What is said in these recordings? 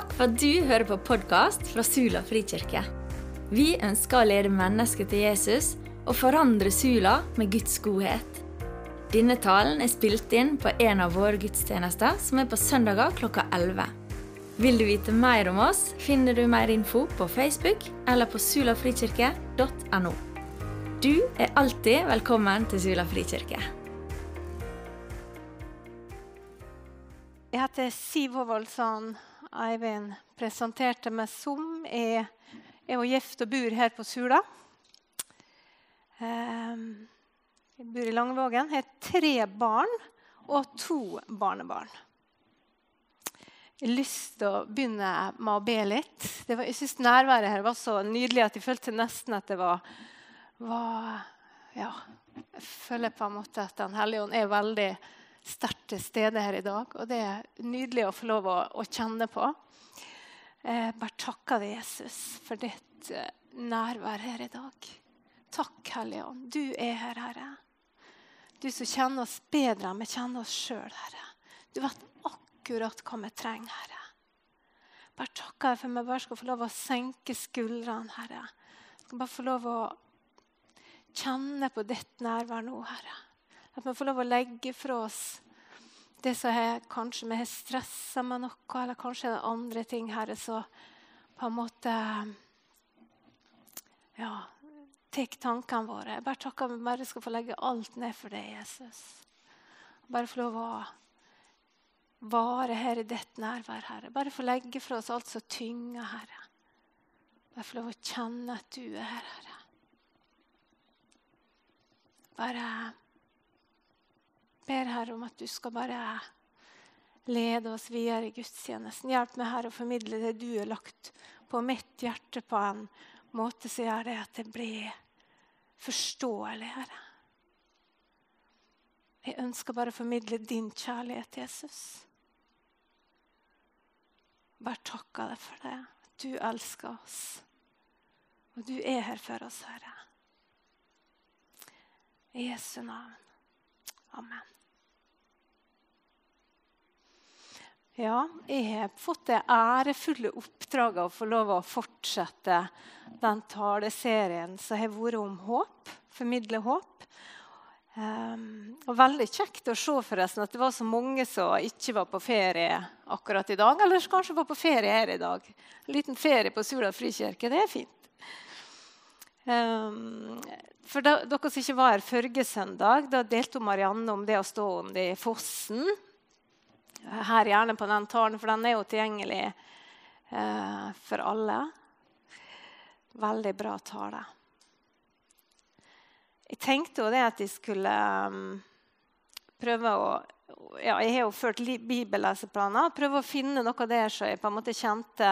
Takk for at du hører på podkast fra Sula frikirke. Vi ønsker å lede mennesker til Jesus og forandre Sula med Guds godhet. Denne talen er spilt inn på en av våre gudstjenester, som er på søndager klokka 11. Vil du vite mer om oss, finner du mer info på Facebook eller på sulafrikirke.no. Du er alltid velkommen til Sula frikirke. Jeg heter Siv Håvaldsson Eivind presenterte meg som. Er jo gift og bor her på Sula. Ehm, jeg bor i Langvågen. Jeg har tre barn og to barnebarn. Jeg har lyst til å begynne med å be litt. Var, jeg syns nærværet her var så nydelig at jeg følte nesten at det var, var ja, Jeg føler på en måte at Den hellige ånd er veldig sterkt til stede her i dag. Og det er nydelig å få lov å, å kjenne på. Jeg bare takker deg, Jesus, for ditt eh, nærvær her i dag. Takk, Hellige Ånd. Du er her, Herre. Du som kjenner oss bedre enn vi kjenner oss sjøl, Herre. Du vet akkurat hva vi trenger, Herre. Bare takker deg for at vi bare skal få lov å senke skuldrene, Herre. Jeg skal bare få lov å kjenne på ditt nærvær nå, Herre. At vi får lov å legge fra oss det som er, kanskje vi har stressa med noe, eller kanskje er det andre ting, her som på en måte ja, tar tankene våre. Jeg bare takker vi bare skal få legge alt ned for deg, Jesus. Bare få lov å vare her i ditt nærvær, Herre. Bare få legge fra oss alt som tynger, Herre. Bare få lov å kjenne at du er her, Herre. Bare ber Herre om at du skal bare lede oss videre i gudstjenesten. Hjelp meg Herre å formidle det du har lagt på mitt hjerte, på en måte som gjør det at det blir forståelig, Herre. Jeg ønsker bare å formidle din kjærlighet, Jesus. Bare takker deg for det. Du elsker oss. Og du er her for oss, Herre. I Jesu navn. Amen. Ja, jeg har fått det ærefulle oppdraget å få lov å fortsette den taleserien som har vært om håp. Formidle håp. Um, og Veldig kjekt å se forresten at det var så mange som ikke var på ferie akkurat i dag. Eller kanskje var på ferie her i dag. En liten ferie på Sula frikirke. Det er fint. Um, for da, dere som ikke var her forrige søndag, da delte Marianne om det å stå under fossen her gjerne på den talen, for den er jo tilgjengelig eh, for alle. Veldig bra tale. Jeg tenkte jo det at jeg skulle um, prøve å ja, Jeg har jo ført bibelleseplaner. Prøve å finne noe der som jeg på en måte kjente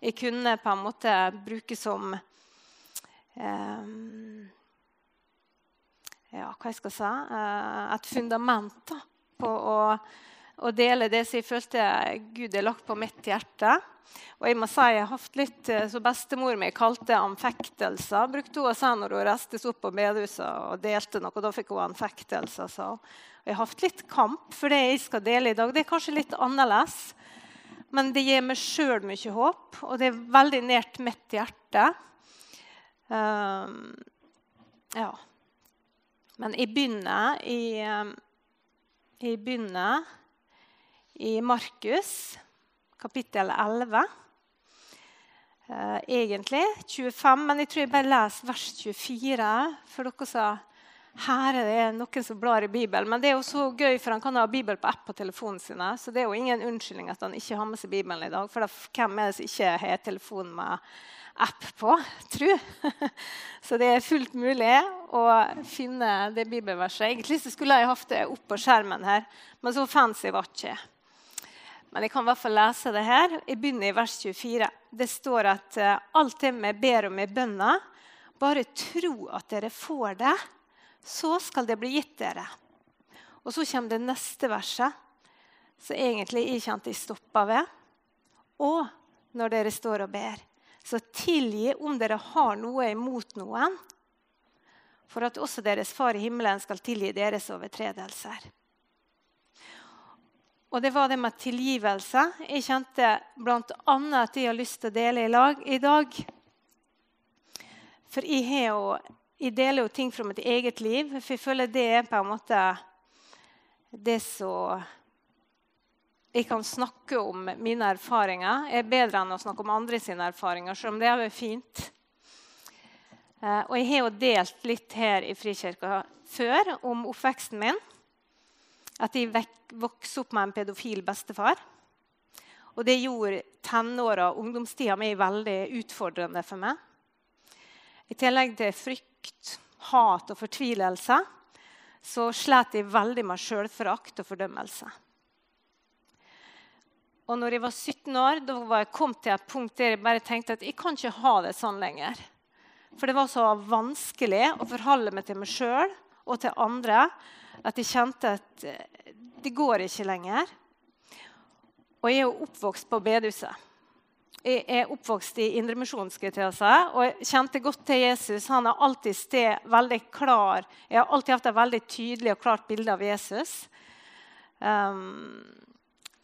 jeg kunne på en måte bruke som ja, hva jeg skal si, uh, et fundament da, på å å, dele det som jeg følte Gud har lagt på mitt hjerte. Og jeg må si jeg har hatt litt, som så Bestemor mi kalte anfektelser. brukte hun å si når hun restes opp på bedehuset og delte noe. Da fikk hun anfektelser. Så. Jeg har hatt litt kamp for det jeg skal dele i dag. Det er kanskje litt annerledes. Men det gir meg sjøl mye håp, og det er veldig nært mitt hjerte. Um, ja. Men jeg begynner i, jeg begynner i Markus, kapittel 11. Uh, egentlig 25, men jeg tror jeg bare leser vers 24. For dere sa her er det noen som blar i Bibelen. Men det er jo så gøy, for han kan ha Bibel på app på telefonen sin. Så det er jo ingen unnskyldning at han ikke har med seg Bibelen i dag. For da, hvem er det som ikke har telefon med app på, tro? så det er fullt mulig å finne det bibelverset. Egentlig skulle jeg hatt det opp på skjermen her, men så fancy var ikke men jeg kan i hvert fall lese det her. Jeg begynner i vers 24. Det står at uh, alt det vi ber om i bønna, bare tro at dere får det, så skal det bli gitt dere. Og så kommer det neste verset, som egentlig jeg kjente jeg stoppa ved. Og når dere står og ber, så tilgi om dere har noe imot noen, for at også deres Far i himmelen skal tilgi deres overtredelser. Og det var det med tilgivelse. Jeg kjente bl.a. at jeg har lyst til å dele i, lag, i dag. For jeg, jo, jeg, deler jo ting fra mitt eget liv, for jeg føler det er på en måte det som jeg kan snakke om mine erfaringer. er bedre enn å snakke om andre sine erfaringer, selv om det er fint. Eh, og jeg har jo delt litt her i Frikirka før om oppveksten min at jeg vokste opp med en pedofil bestefar. Og det gjorde tenåra og ungdomstida mi veldig utfordrende for meg. I tillegg til frykt, hat og fortvilelse så slet jeg veldig med sjølforakt og fordømmelse. Og når jeg var 17 år, da var jeg kommet til et punkt der jeg bare tenkte at jeg kan ikke ha det sånn lenger. For det var så vanskelig å forholde meg til meg sjøl og til andre at jeg kjente at eh, det går ikke lenger. Og jeg er jo oppvokst på bedehuset. Jeg er oppvokst i Indremisjonen, og jeg kjente godt til Jesus. Han har alltid sted veldig klar. Jeg har alltid hatt et veldig tydelig og klart bilde av Jesus. Um,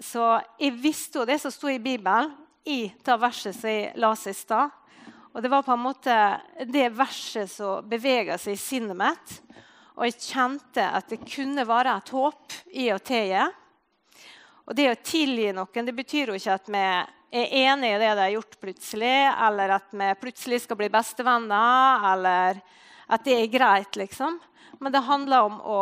så jeg visste jo det som sto i Bibelen, i det verset som jeg leste i stad. Og det var på en måte det verset som bevega seg i sinnet mitt. Og jeg kjente at det kunne være et håp i å tilgi. Og det å tilgi noen det betyr jo ikke at vi er enig i det de har gjort plutselig, eller at vi plutselig skal bli bestevenner, eller at det er greit, liksom. Men det handler om å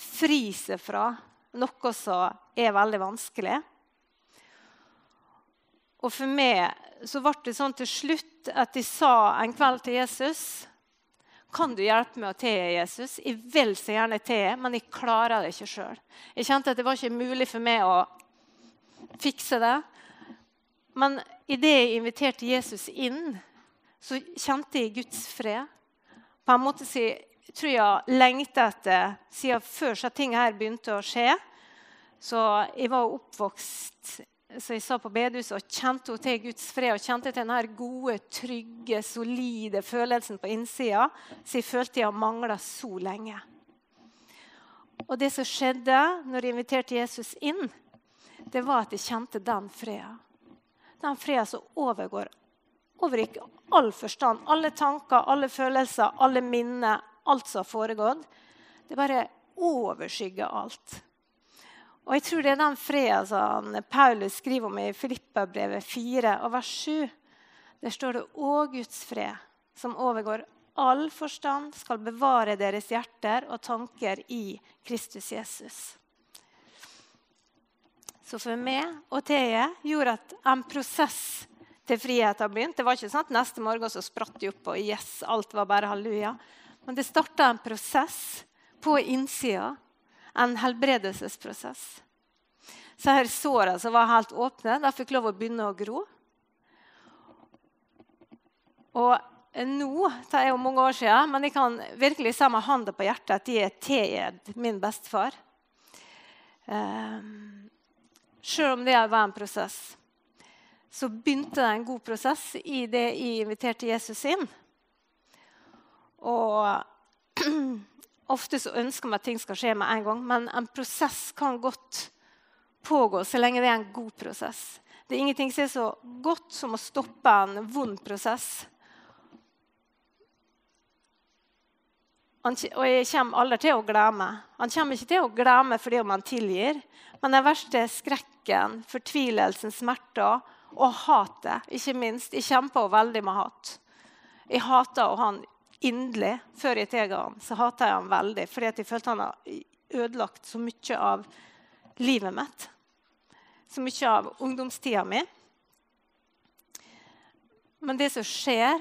fri seg fra noe som er veldig vanskelig. Og for meg så ble det sånn til slutt at de sa en kveld til Jesus kan du hjelpe meg å tilgi Jesus? Jeg vil så gjerne tilgi, men jeg klarer det ikke sjøl. Jeg kjente at det var ikke mulig for meg å fikse det. Men idet jeg inviterte Jesus inn, så kjente jeg Guds fred. På en måte jeg tror jeg lengta etter siden før så ting her begynte å skje. Så jeg var oppvokst så jeg sa på bedehuset og kjente til Guds fred og kjente til denne gode, trygge, solide følelsen på innsida som jeg følte jeg mangla så lenge. Og det som skjedde når jeg inviterte Jesus inn, det var at jeg kjente den freden. Den freden som overgår overgikk all forstand, alle tanker, alle følelser, alle minner, alt som har foregått. Det bare overskygger alt. Og jeg tror det er den freden som Paulus skriver om i Filippabrevet 4 og vers 7. Der står det 'Å Guds fred, som overgår all forstand, skal bevare deres hjerter og tanker i Kristus Jesus'. Så for meg og Thea gjorde at en prosess til frihet har begynt. Det var ikke sånn at neste morgen så spratt de opp, og yes, alt var bare halleluja. Men det starta en prosess på innsida en helbredelsesprosess. Så her såra som var helt åpne, de fikk lov å begynne å gro. Og nå, Det er jo mange år siden, men jeg kan virkelig si med hånda på hjertet at de er tilgitt min bestefar. Um, selv om det var en prosess, så begynte det en god prosess i det jeg inviterte Jesus inn. Og Ofte så ønsker vi at ting skal skje med en gang, men en prosess kan godt pågå så lenge det er en god prosess. Det er ingenting som er så godt som å stoppe en vond prosess. og jeg kommer aldri til å glemme. Han kommer ikke til å glemme fordi om han tilgir. Men den verste skrekken, fortvilelsen, smerter og hatet, ikke minst Jeg kjemper veldig med hat. Jeg hater han inderlig før jeg tar han, så hater jeg han veldig. Fordi jeg følte han har ødelagt så mye av livet mitt. Så mye av ungdomstida mi. Men det som skjer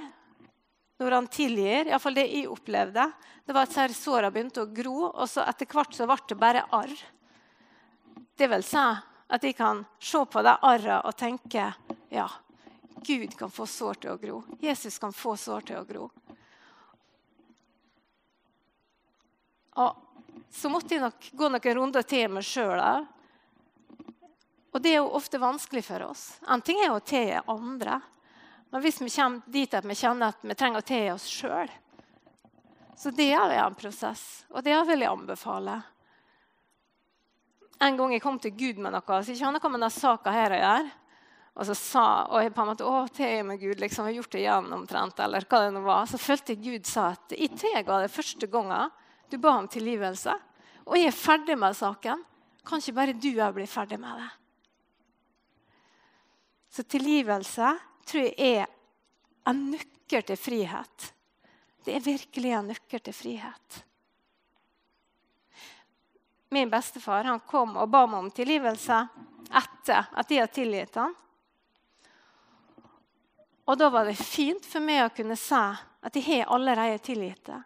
når han tilgir, iallfall det jeg opplevde, det var at såra begynte å gro, og så etter hvert så ble det bare arr. Det vil si at jeg kan se på de arra og tenke ja, Gud kan få sår til å gro. Jesus kan få sår til å gro. Og så måtte jeg nok gå noen runder til meg sjøl Og det er jo ofte vanskelig for oss. En ting er å tilgi andre. Men hvis vi kommer dit at vi kjenner at vi trenger å tilgi oss sjøl, så det er en prosess. Og det vil jeg anbefale. en gang jeg kom til Gud med noe, så ikke han noe med denne saka her å gjøre. Og så sa og jeg på en måte, å, til meg Gud, liksom, jeg har gjort det igjen omtrent, eller hva det nå var. Så følte jeg Gud sa at jeg tilga det første gangen du ba om tilgivelse. Og jeg er ferdig med saken. Kan ikke bare du òg bli ferdig med det? Så tilgivelse tror jeg er en nøkkel til frihet. Det er virkelig en nøkkel til frihet. Min bestefar han kom og ba meg om tilgivelse etter at jeg hadde tilgitt ham. Og da var det fint for meg å kunne si at jeg har allerede tilgitt det.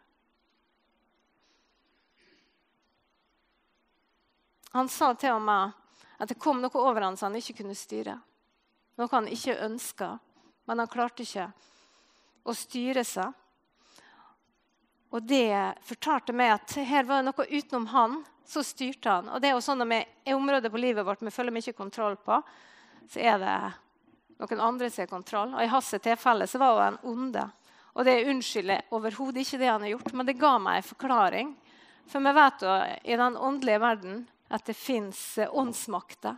Han sa til og med at det kom noe over ham som han ikke kunne styre. Noe han ikke ønska, men han klarte ikke å styre seg. Og det fortalte meg at her var det noe utenom han, så styrte han. Og det er jo sånn Når vi er områder på livet vårt vi føler mye kontroll på, så er det noen andre som har kontroll. Og I hans tilfelle så var hun en onde. Og det unnskylder overhodet ikke det han har gjort, men det ga meg en forklaring. For vi vet jo i den åndelige verden at det fins eh, åndsmakter.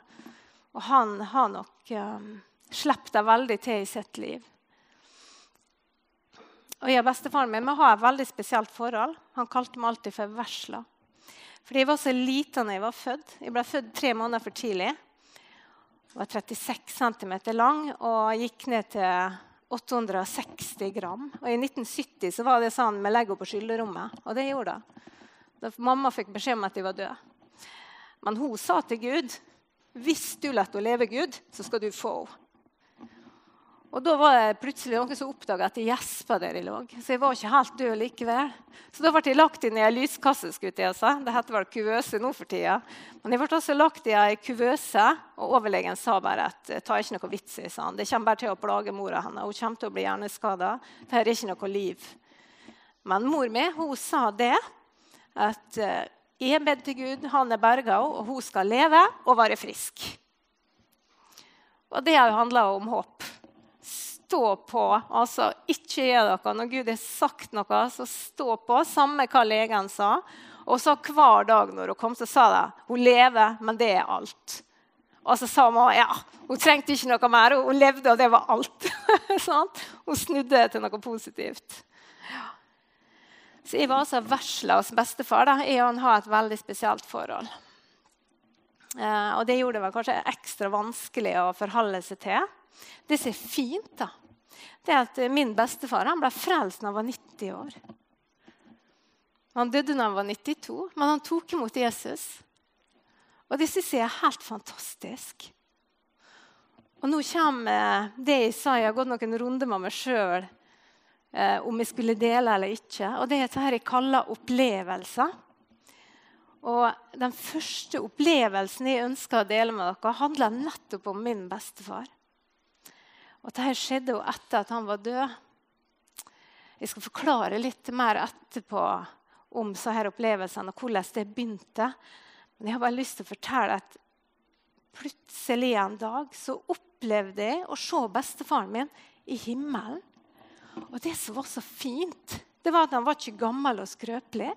Og han har nok um, sluppet det veldig til i sitt liv. Og jeg og Bestefaren min vi har et veldig spesielt forhold. Han kalte meg alltid for Vesla. Fordi jeg var så liten da jeg var født. Jeg ble født tre måneder for tidlig Jeg var 36 cm lang og gikk ned til 860 gram. Og I 1970 så var det sånn med Lego på skyllerommet. Og det gjorde. Da mamma fikk beskjed om at jeg var døde. Men hun sa til Gud hvis du lar henne leve, Gud, så skal du få henne. Og Da var det plutselig noen som oppdaga at jeg gjespa der i lag. Så jeg var ikke helt død likevel. Så da ble jeg lagt inn i ei lyskasse. skulle jeg si. Det heter vel kuvøse nå for tida. Men jeg ble også lagt i ei kuvøse, og overlegen sa bare at ta ikke noe vits i sånn. Det kommer bare til å plage mora hennes. Hun kommer til å bli hjerneskada. Dette er ikke noe liv. Men mor mi hun sa det at eh, jeg bedt til Gud, han er berga og hun skal leve og være frisk. Og det har jo handla om håp stå på. Altså, ikke gjør dere. Når Gud har sagt noe, så stå på, samme hva legen sa. Og så hver dag når hun kom, så sa de hun lever, men det er alt. Og så sa hun ja, hun trengte ikke noe mer. Hun levde, og det var alt. hun snudde til noe positivt. Så jeg var altså versla hos bestefar. Da. Jeg og han har et veldig spesielt forhold. Eh, og det gjorde det kanskje ekstra vanskelig å forholde seg til. Det som er fint, da, det er at min bestefar han ble frelst da han var 90 år. Han døde da han var 92, men han tok imot Jesus. Og det syns jeg er helt fantastisk. Og nå kommer det jeg sa, jeg har gått noen runder med meg sjøl eh, om jeg skulle dele eller ikke. Og det er dette jeg kaller opplevelser. Og Den første opplevelsen jeg ønsker å dele med dere, handler nettopp om min bestefar. Og dette skjedde jo etter at han var død. Jeg skal forklare litt mer etterpå om så her opplevelsene og hvordan det begynte. Men jeg har bare lyst til å fortelle at plutselig en dag så opplevde jeg å se bestefaren min i himmelen. Og det som var så fint, det var at han var ikke gammel og skrøpelig.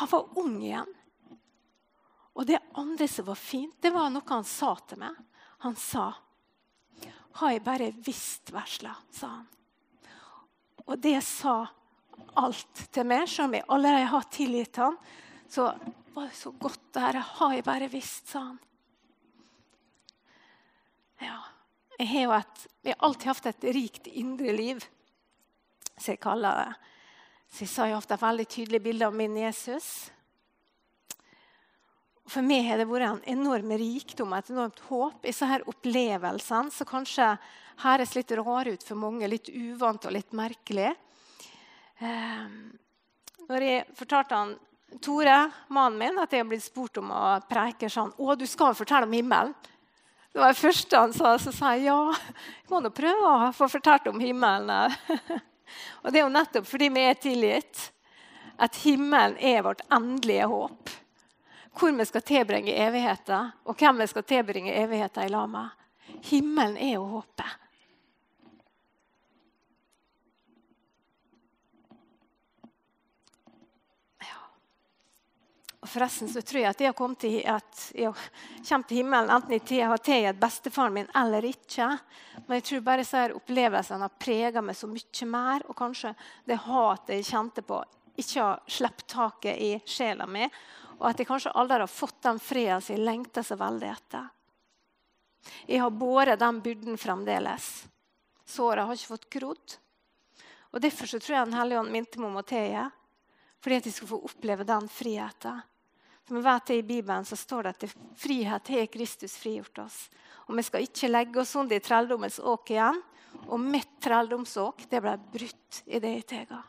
Han var ung igjen. Og det andre som var fint, det var noe han sa til meg. Han sa har jeg bare visst, vesla, sa han. Og det sa alt til meg. Selv om jeg allerede har tilgitt han, så var det så godt det her. Har jeg bare visst, sa han. Ja, jeg har jo et, jeg har alltid hatt et rikt indre liv, som jeg kaller det. Så jeg sa jo hatt et veldig tydelig bilde av min Jesus. For meg har det vært en enorm rikdom et enormt håp. Disse her opplevelsene som kanskje høres litt rare ut for mange, litt uvant og litt merkelig. Eh, når jeg fortalte han, Tore, mannen min, at jeg har blitt spurt om å preike han, Å, du skal fortelle om himmelen. Det var det første han sa. Så sa jeg ja, jeg må nå prøve å få fortalt om himmelen. og det er jo nettopp fordi vi er tilgitt, at himmelen er vårt endelige håp hvor vi skal tilbringe evigheten, og hvem vi skal tilbringe evigheten i lag med. Himmelen er jo håpet. Ja. forresten så tror jeg at jeg, kommer til, kom til himmelen enten jeg har tatt bestefaren min eller ikke. Men jeg tror bare disse opplevelsene har preget meg så mye mer. Og kanskje det hatet jeg kjente på, ikke har sluppet taket i sjela mi. Og at jeg kanskje aldri har fått den freden som jeg lengter så veldig etter. Jeg har båret den byrden fremdeles. Såret har ikke fått grodd. Og Derfor så tror jeg Den hellige ånd minte meg om å tie. Fordi at jeg skal få oppleve den friheten. Vi vet det I Bibelen så står det at frihet har Kristus frigjort oss. Og Vi skal ikke legge oss under i trelldommens åk igjen. Og mitt trelldomsåk det ble brutt i det jeg tega.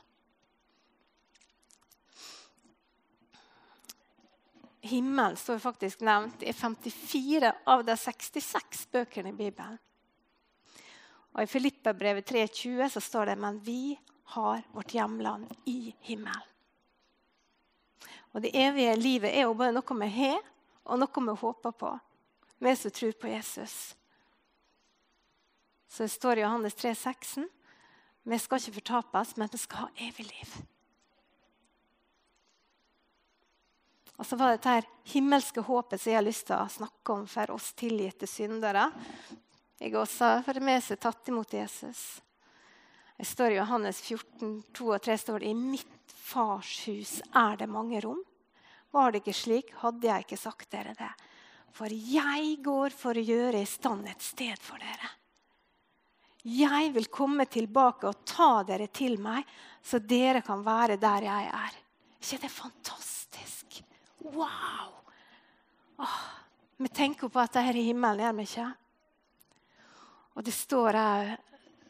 Himmelen står faktisk nevnt i 54 av de 66 bøkene i Bibelen. Og I Filippabrevet 3,20 så står det men vi har vårt hjemland i himmelen. Og Det evige livet er jo bare noe vi har, og noe vi håper på. Vi som tror på Jesus. Så det står i Johannes 3, 6. vi skal ikke fortapes, men vi skal ha evig liv. Og så var det dette himmelske håpet som jeg har lyst til å snakke om for oss tilgitte syndere. Jeg også har med seg tatt imot Jesus. Det står i Johannes 14, 2 og 3 står det i mitt fars hus er det mange rom. Var det ikke slik, hadde jeg ikke sagt dere det. For jeg går for å gjøre i stand et sted for dere. Jeg vil komme tilbake og ta dere til meg, så dere kan være der jeg er. ikke det er fantastisk? Wow! Åh, vi tenker på at dette er himmelen, gjør vi ikke? Og det står her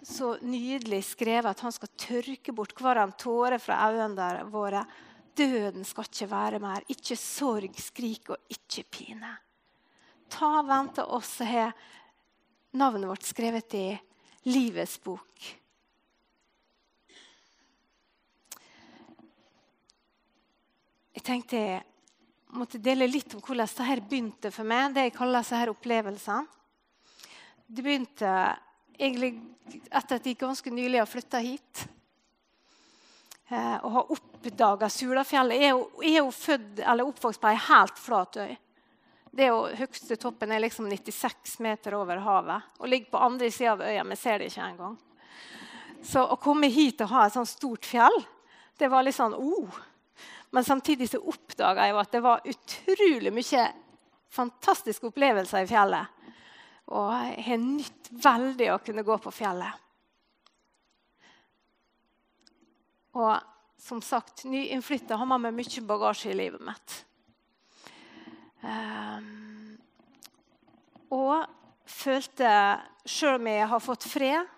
så nydelig skrevet at han skal tørke bort hver en tåre fra øynene våre. Døden skal ikke være mer. Ikke sorg, skrik og ikke pine. Ta vente oss som har navnet vårt skrevet i livets bok. Jeg tenkte jeg måtte dele litt om hvordan dette begynte for meg. det jeg kaller disse opplevelsene. Det begynte egentlig etter at de ganske nylig har flytta hit. Eh, og har oppdaga Sulafjellet. Jeg er jo, jo født, eller oppvokst på ei helt flat øy. Det er jo, Høyeste toppen er liksom 96 meter over havet og ligger på andre sida av øya. Vi ser det ikke engang. Så å komme hit og ha et sånt stort fjell, det var litt sånn oh. Men samtidig så oppdaga jeg at det var utrolig mye fantastiske opplevelser i fjellet. Og har nytt veldig å kunne gå på fjellet. Og som sagt, nyinnflytta har med mye bagasje i livet mitt. Um, og følte, selv om jeg har fått fred,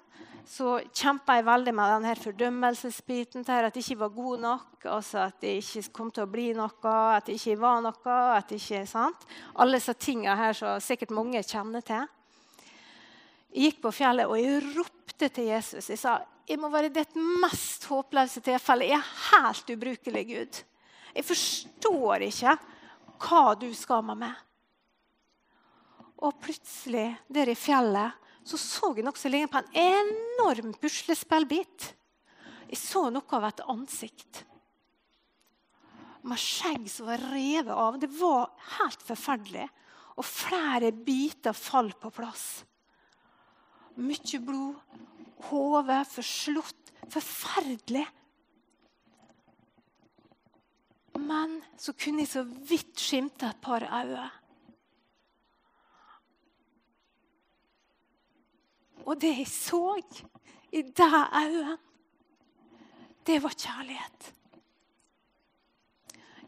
så kjempa jeg veldig med denne fordømmelsesbiten. At jeg ikke var god nok, altså at jeg ikke kom til å bli noe, at jeg ikke var noe. at jeg ikke, sant? Alle disse tingene her som sikkert mange kjenner til. Jeg gikk på fjellet og jeg ropte til Jesus. Jeg sa jeg må være det mest håpløse tilfellet. Jeg er helt ubrukelig, Gud. Jeg forstår ikke hva du skal med meg. Og plutselig, der i fjellet, så så jeg noe som lignet på en enorm puslespillbit. Jeg så noe av et ansikt. Med skjegg som var revet av. Det var helt forferdelig. Og flere biter falt på plass. Mye blod. Hodet forslått. Forferdelig. Men så kunne jeg så vidt skimte et par øyne. Og det jeg så i det øyet, det var kjærlighet.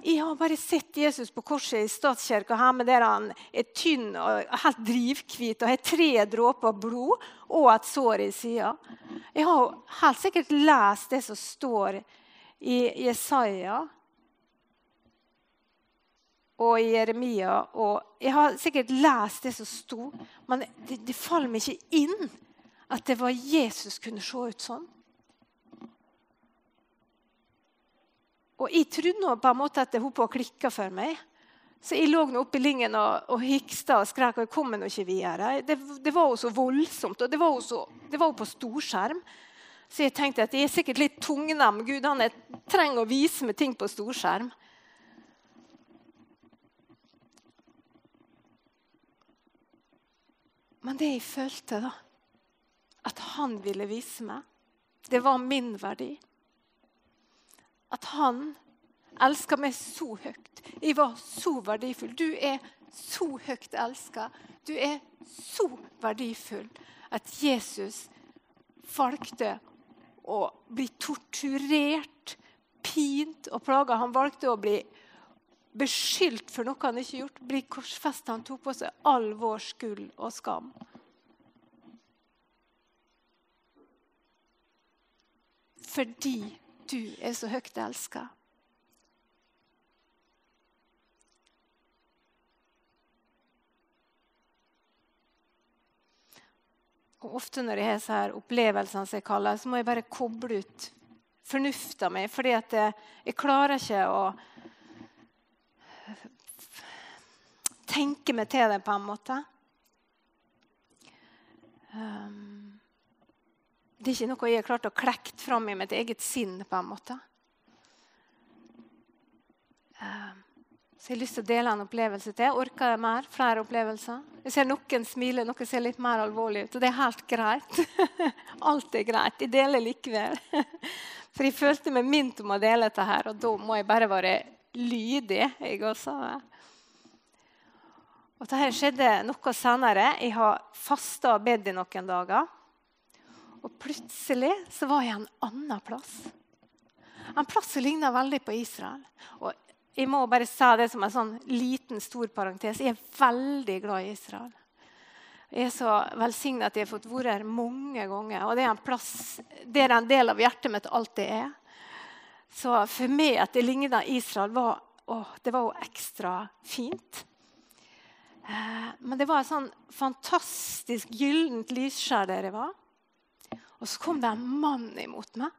Jeg har bare sett Jesus på korset i statskirka med der han er tynn og helt drivhvit og har tre dråper blod og et sår i sida. Jeg har helt sikkert lest det som står i Jesaja og i Jeremia. Og jeg har sikkert lest det som sto, men det, det faller meg ikke inn at det var Jesus kunne se ut sånn. Og jeg trodde nå på en måte at hun på å klikke for meg. Så jeg lå nå oppe i lingen og, og hiksta og skrek. og jeg kom nå ikke videre. Det, det var jo så voldsomt, og det var jo, så, det var jo på storskjerm. Så jeg tenkte at jeg er sikkert litt tungnem. Gud, han er, trenger å vise meg ting på storskjerm. Men det jeg følte, da, at han ville vise meg, det var min verdi. At han elsker meg så høyt. Jeg var så verdifull. Du er så høyt elska. Du er så verdifull at Jesus valgte å bli torturert, pint og plaga. Han valgte å bli beskyldt for noe han ikke gjort. Bli korsfesta. Han tok på seg all vår skyld og skam. Fordi du er så høyt elska. Og ofte når jeg har så her opplevelsene, som jeg kaller, så må jeg bare koble ut fornufta mi. fordi at jeg, jeg klarer ikke å tenke meg til det på en måte. Um, det er ikke noe jeg har klart å klekke fram i mitt eget sinn. på en måte. Um, så jeg har lyst til å dele en opplevelse til. Orker jeg mer? Flere opplevelser? Jeg ser Noen smiler, noen ser litt mer alvorlig ut. Og det er helt greit. Alt er greit. Jeg deler likevel. For jeg følte meg minnet om å dele dette, her, og da må jeg bare være lydig. jeg også. Og Dette skjedde noe senere. Jeg har fasta og bedt i noen dager. Og plutselig så var jeg en annen plass. En plass som ligna veldig på Israel. Og jeg må bare si det som en sånn liten, stor parentes. Jeg er veldig glad i Israel. Jeg er så velsignet at jeg har fått vært her mange ganger. Og det er en plass, det en del av hjertet mitt alltid er. Så for meg at det ligna Israel, var, å, det var jo ekstra fint. Eh, men det var et sånn fantastisk gyllent lysskjær der jeg var. Og så kom det en mann imot meg.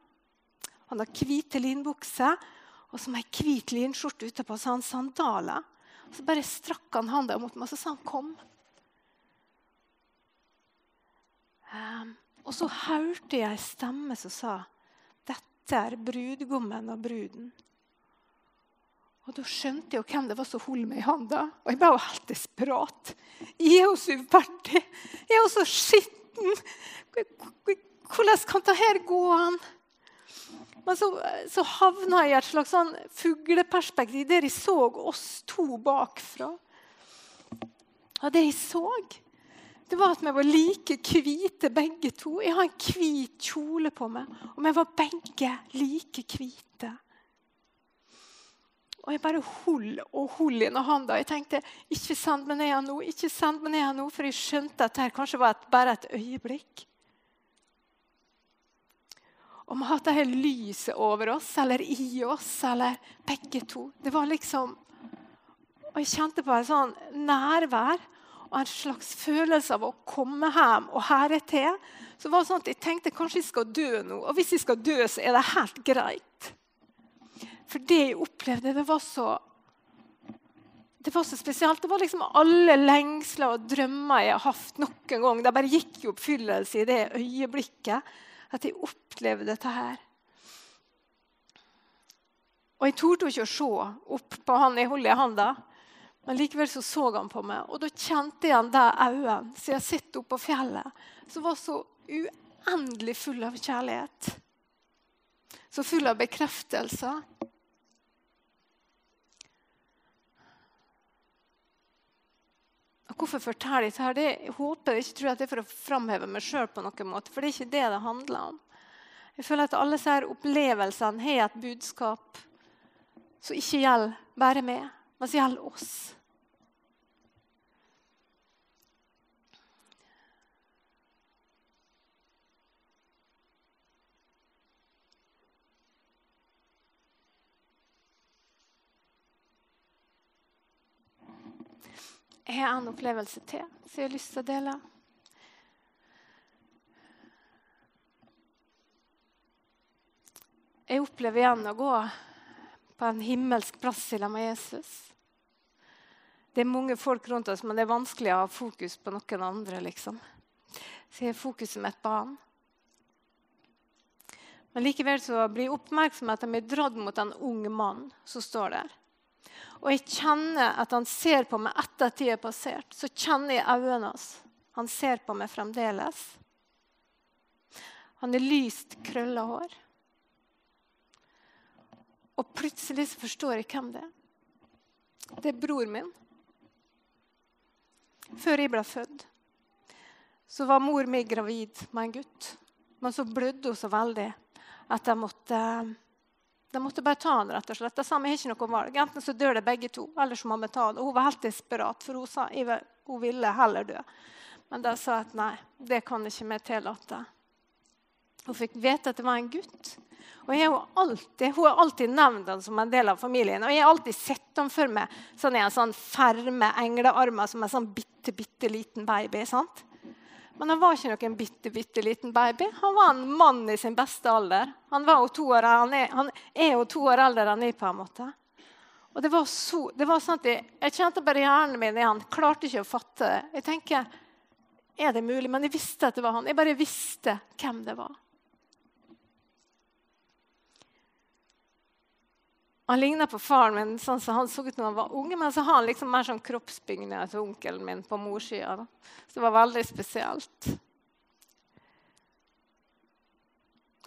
Han hadde hvite linbukser og som ei hvit linskjorte utapå, så han sandaler. Og så bare strakk han handa mot meg, og så sa han 'kom'. Um, og så hørte jeg ei stemme som sa 'Dette er brudgommen og bruden'. Og Da skjønte jeg hvem det var som holdt meg i handa. Og jeg ble jo helt desperat. Jeg er jo så uverdig. Jeg er jo så skitten. Hvordan kan dette gå an? Men så, så havna jeg i et slags sånn fugleperspektiv der jeg så oss to bakfra. Og det jeg så, det var at vi var like hvite begge to. Jeg har en hvit kjole på meg, og vi var begge like hvite. Og jeg bare holdt og holdt i hånda. Jeg tenkte ikke send meg ned nå, ikke send meg ned nå, for jeg skjønte at dette kanskje var et, bare et øyeblikk. Og vi har dette lyset over oss, eller i oss, eller begge to. Det var liksom Og jeg kjente på en sånn nærvær og en slags følelse av å komme hjem og herre til. Så var det sånn at Jeg tenkte kanskje jeg skal dø nå. Og hvis jeg skal dø, så er det helt greit. For det jeg opplevde, det var så det var så spesielt. Det var liksom alle lengsler og drømmer jeg har hatt noen gang. Det bare gikk i oppfyllelse i det øyeblikket at jeg opplevde dette her. Og Jeg torde ikke å se opp på han jeg hullet i handa, men likevel så, så han på meg. Og da kjente jeg han de øynene som jeg sitter oppe på fjellet, som var så uendelig full av kjærlighet. Så full av bekreftelser. Hvorfor forteller jeg dette? Det, jeg håper jeg ikke tror at det er for å framheve meg sjøl, for det er ikke det det handler om. Jeg føler at alle disse opplevelsene har et budskap som ikke gjelder bare meg, men som gjelder oss. Jeg har en opplevelse til som jeg har lyst til å dele. Jeg opplever igjen å gå på en himmelsk plass sammen med Jesus. Det er mange folk rundt oss, men det er vanskelig å ha fokus på noen andre. liksom. Så jeg har fokuset mitt på han. Men likevel så blir oppmerksomheten min dratt mot en ung mann som står der. Og jeg kjenner at han ser på meg etter at tid er passert. Så kjenner jeg øynene hans. Han ser på meg fremdeles. Han har lyst, krølla hår. Og plutselig så forstår jeg hvem det er. Det er bror min. Før jeg ble født, så var mor mi gravid med en gutt. Men så blødde hun så veldig at jeg måtte, de måtte bare ta han rett og slett. De sa vi har ikke noe valg. Enten så dør det begge to, eller så må vi ta det. Hun var helt desperat, for hun, sa, hun ville heller dø. Men de sa at nei, det kan ikke vi tillate. Hun fikk vite at det var en gutt. Og jeg alltid, Hun har alltid nevnt han som en del av familien. Og jeg har alltid sett ham for meg sånn i en sånn ferme englearmer som en sånn bitte, bitte liten baby. sant? Men han var ikke noen bitte, bitte liten baby. Han var en mann i sin beste alder. Han, år, han, er, han er jo to år eldre enn jeg. på en måte. Og det var, så, det var sånn at jeg, jeg, kjente bare hjernen min igjen. Klarte ikke å fatte det. Jeg tenker, er det mulig? Men jeg visste at det var han. Jeg bare visste hvem det var. Han ligna på faren min sånn som han så ut når han var unge, men så har han liksom mer sånn kroppsbygning til onkelen min på morssida. Så det var veldig spesielt.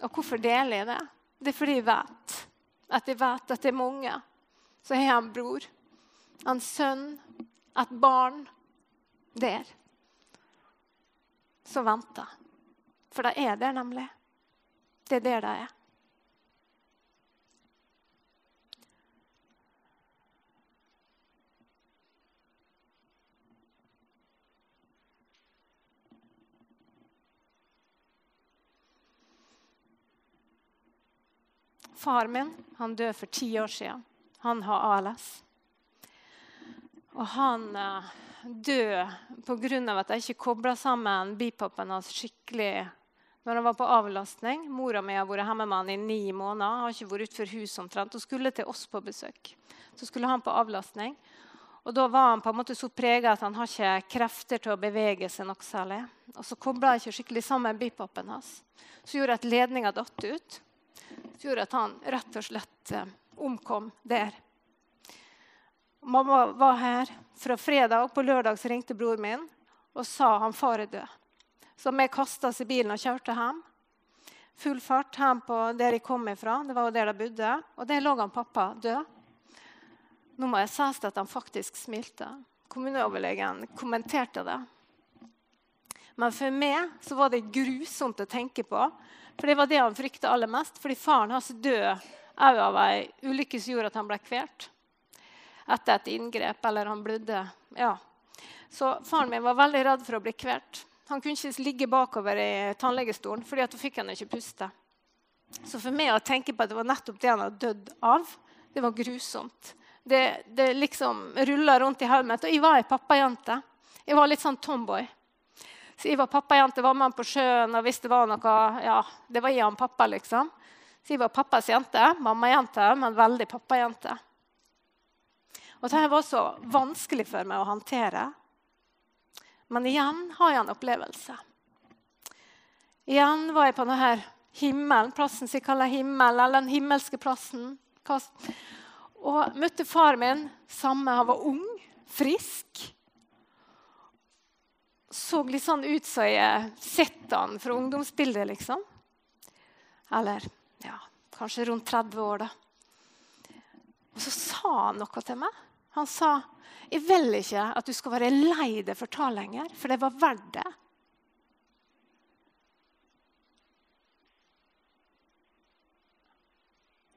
Og hvorfor deler jeg det? Det er fordi jeg vet at jeg vet at det er mange. Så har jeg en bror, en sønn, et barn der som venter. For de er der, nemlig. Det er der de er. Far min han døde for ti år siden. Han har ALS. Og han uh, døde pga. at jeg ikke kobla sammen bipopen hans skikkelig når han var på avlastning. Mora mi har vært hjemme med han i ni måneder. Har ikke vært utenfor huset omtrent. Og skulle til oss på besøk. Så skulle han på avlastning. Og Da var han på en måte så prega at han har ikke krefter til å bevege seg noe særlig. Og Så kobla jeg ikke skikkelig sammen bipopen hans. Så gjorde jeg at ledninga datt ut som gjorde at han rett og slett eh, omkom der. Mamma var her fra fredag. På lørdag så ringte bror min og sa han far er død. Så vi kasta oss i bilen og kjørte hjem. Full fart hjem på der jeg kom ifra. Det var jo der de bodde. Og der lå han pappa død. Nå må jeg si at han faktisk smilte. Kommuneoverlegen kommenterte det. Men for meg så var det grusomt å tenke på for det var det han frykta aller mest. Fordi faren hans død òg av ei ulykke som gjorde at han ble kvalt. Etter et inngrep, eller han blødde. Ja. Så faren min var veldig redd for å bli kvalt. Han kunne ikke ligge bakover i tannlegestolen, fordi da fikk han ikke puste. Så for meg å tenke på at det var nettopp det han hadde dødd av, det var grusomt. Det, det liksom rulla rundt i hodet mitt. Og jeg var ei pappajente. Jeg var litt sånn tomboy. Så jeg var pappajente, var med han på sjøen og hvis det var noe Ja, det var jeg og pappa, liksom. Så jeg var pappas jente, mammajente, men veldig pappajente. Og dette var så vanskelig for meg å håndtere. Men igjen har jeg en opplevelse. Igjen var jeg på denne himmelen, plassen som jeg kaller himmel, eller den himmelske plassen. Og møtte far min samme. Han var ung, frisk så litt sånn ut som jeg sett han fra ungdomsbildet, liksom. Eller ja, kanskje rundt 30 år, da. Og så sa han noe til meg. Han sa jeg vil ikke at du skal være lei deg for ta lenger, for det var verdt det.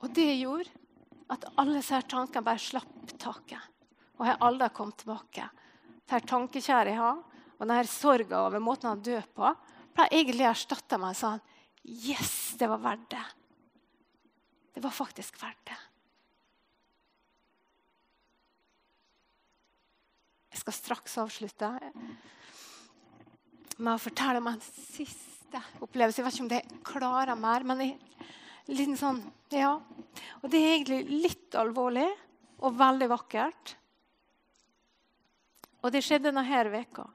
Og det gjorde at alle disse tankene bare slapp taket. Og jeg aldri kommet tilbake. Det tankekjære jeg har, og denne sorga over måten han døde på, ble egentlig erstatta med sånn Yes, det var verdt det. Det var faktisk verdt det. Jeg skal straks avslutte med å fortelle om en siste opplevelse. Jeg vet ikke om det klarer mer, men jeg, sånn, ja. Og det er egentlig litt alvorlig og veldig vakkert. Og det skjedde denne veka.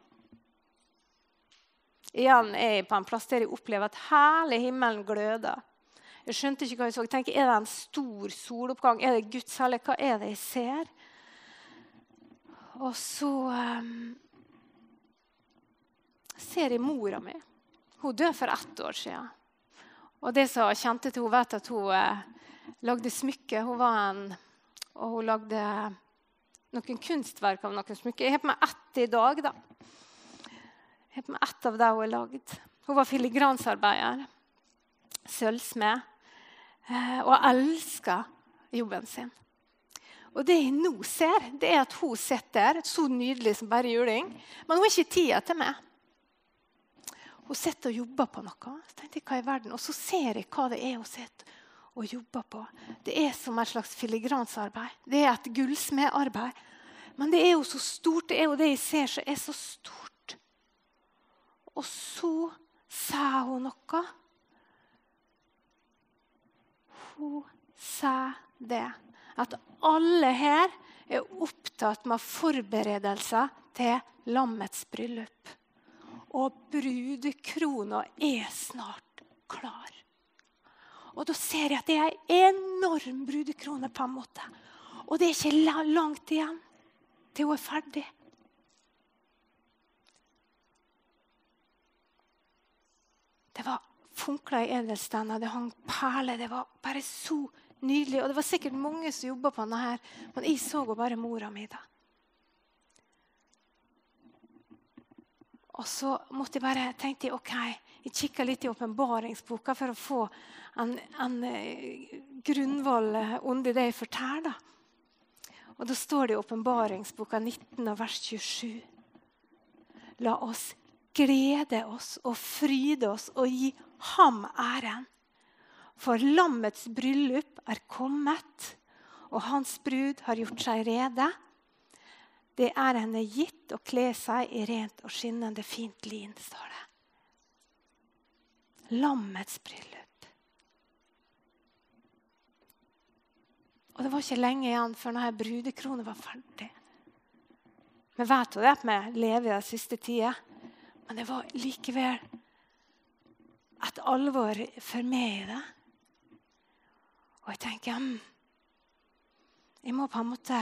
Igjen er jeg på en plass der jeg opplever at hele himmelen gløder. Jeg skjønte ikke hva jeg så. Jeg tenker, Er det en stor soloppgang? Er det Guds herlighet? Hva er det jeg ser? Og så um, ser jeg mora mi. Hun døde for ett år siden. Og det som kjente til hun vet at hun eh, lagde smykker. Hun var en, og hun lagde noen kunstverk av noen smykker. Jeg har på meg ett i dag. da. På ett av dem hun har lagd. Hun var filigransarbeider, sølvsmed, eh, og elska jobben sin. Og det jeg nå ser, det er at hun sitter så nydelig som bare juling, men hun har ikke tida til meg. Hun sitter og jobber på noe. Så tenkte jeg, hva i verden? Og så ser jeg hva det er hun sitter og jobber på. Det er som et slags filigransarbeid. Det er et gullsmedarbeid. Men det er jo så stort. Det er jo det jeg ser som er så stort. Og så sa hun noe. Hun sa det at alle her er opptatt med forberedelser til lammets bryllup. Og brudekrona er snart klar. Og da ser jeg at det er en enorm brudekrone. på en måte. Og det er ikke langt igjen til hun er ferdig. Det var funkla i edelsteiner, det hang perler. Det var bare så nydelig. Og det var sikkert mange som jobba på denne, her, men jeg så bare mora mi. da. Og så måtte jeg bare tenkte ok, jeg kikka litt i åpenbaringsboka for å få en, en uh, grunnvoll under det jeg forteller. Og Da står det i åpenbaringsboka 19, vers 27. La oss glede oss og fryde oss og gi ham æren. For lammets bryllup er kommet, og hans brud har gjort seg rede. Det er henne gitt å kle seg i rent og skinnende fint lin, står det. Lammets bryllup. Og det var ikke lenge igjen før denne brudekronen var ferdig. Vi vet det at vi lever i den siste tida, men det var likevel et alvor for meg i det. Og jeg tenker mm, Jeg må på en måte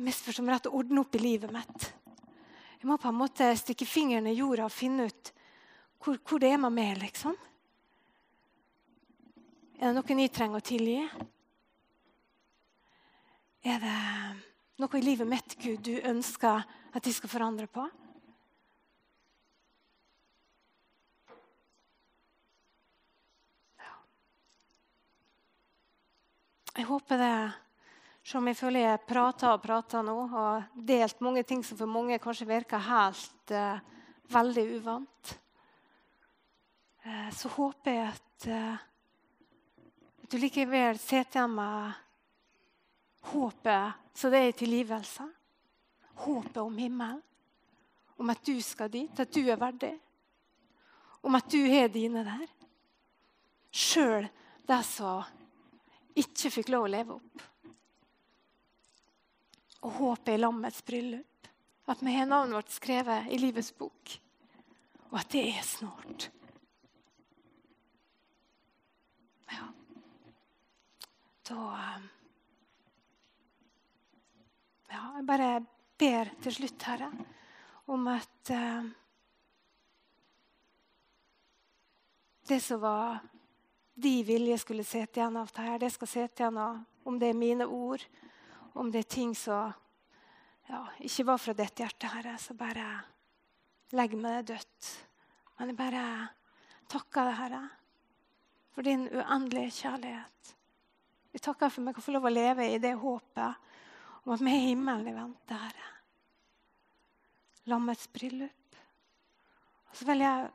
misforstå meg rett ordne opp i livet mitt. Jeg må på en måte stikke fingeren i jorda og finne ut hvor, hvor det er med meg. liksom. Er det noen jeg trenger å tilgi? Er det noe i livet mitt Gud, du ønsker at jeg skal forandre på? Jeg håper det, selv om jeg føler jeg prater og prater nå, og delt mange ting som for mange kanskje virker helt uh, veldig uvant, uh, så håper jeg at, uh, du likevel sitter igjen med håpet så det er tilgivelse. Håpet om himmelen. Om at du skal dit, at du er verdig. Om at du har dine der. Sjøl det som ikke fikk lov å leve opp. Og håpet i lammets bryllup. At vi har navnet vårt skrevet i livets bok. Og at det er snart. Ja. Da um, Ja, jeg bare ber til slutt, Herre, om at uh, det som var de vilje skulle sitte igjen av det her. Det skal sitte av om det er mine ord, om det er ting som ja, ikke var fra dette hjertet, Herre, så bare legg meg dødt. Men jeg bare takker deg, Herre, for din uendelige kjærlighet. Jeg takker for at jeg kan få lov å leve i det håpet om at vi har himmelen i vente, Herre. Lammets bryllup. Og så vil jeg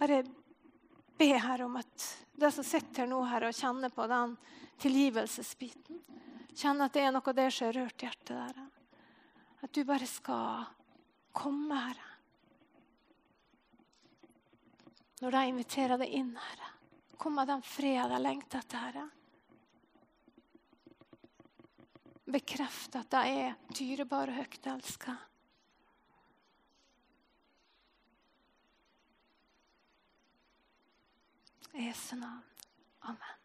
bare be her om at de som sitter her nå her og kjenner på den tilgivelsesbiten Kjenner at det er noe av det som har rørt hjertet der. At du bare skal komme, Herre. Når de inviterer deg inn, Herre. Kom med den freden de lengter etter, Herre. Bekreft at de er dyrebare og høyt elska. I Jesu navn. Amen.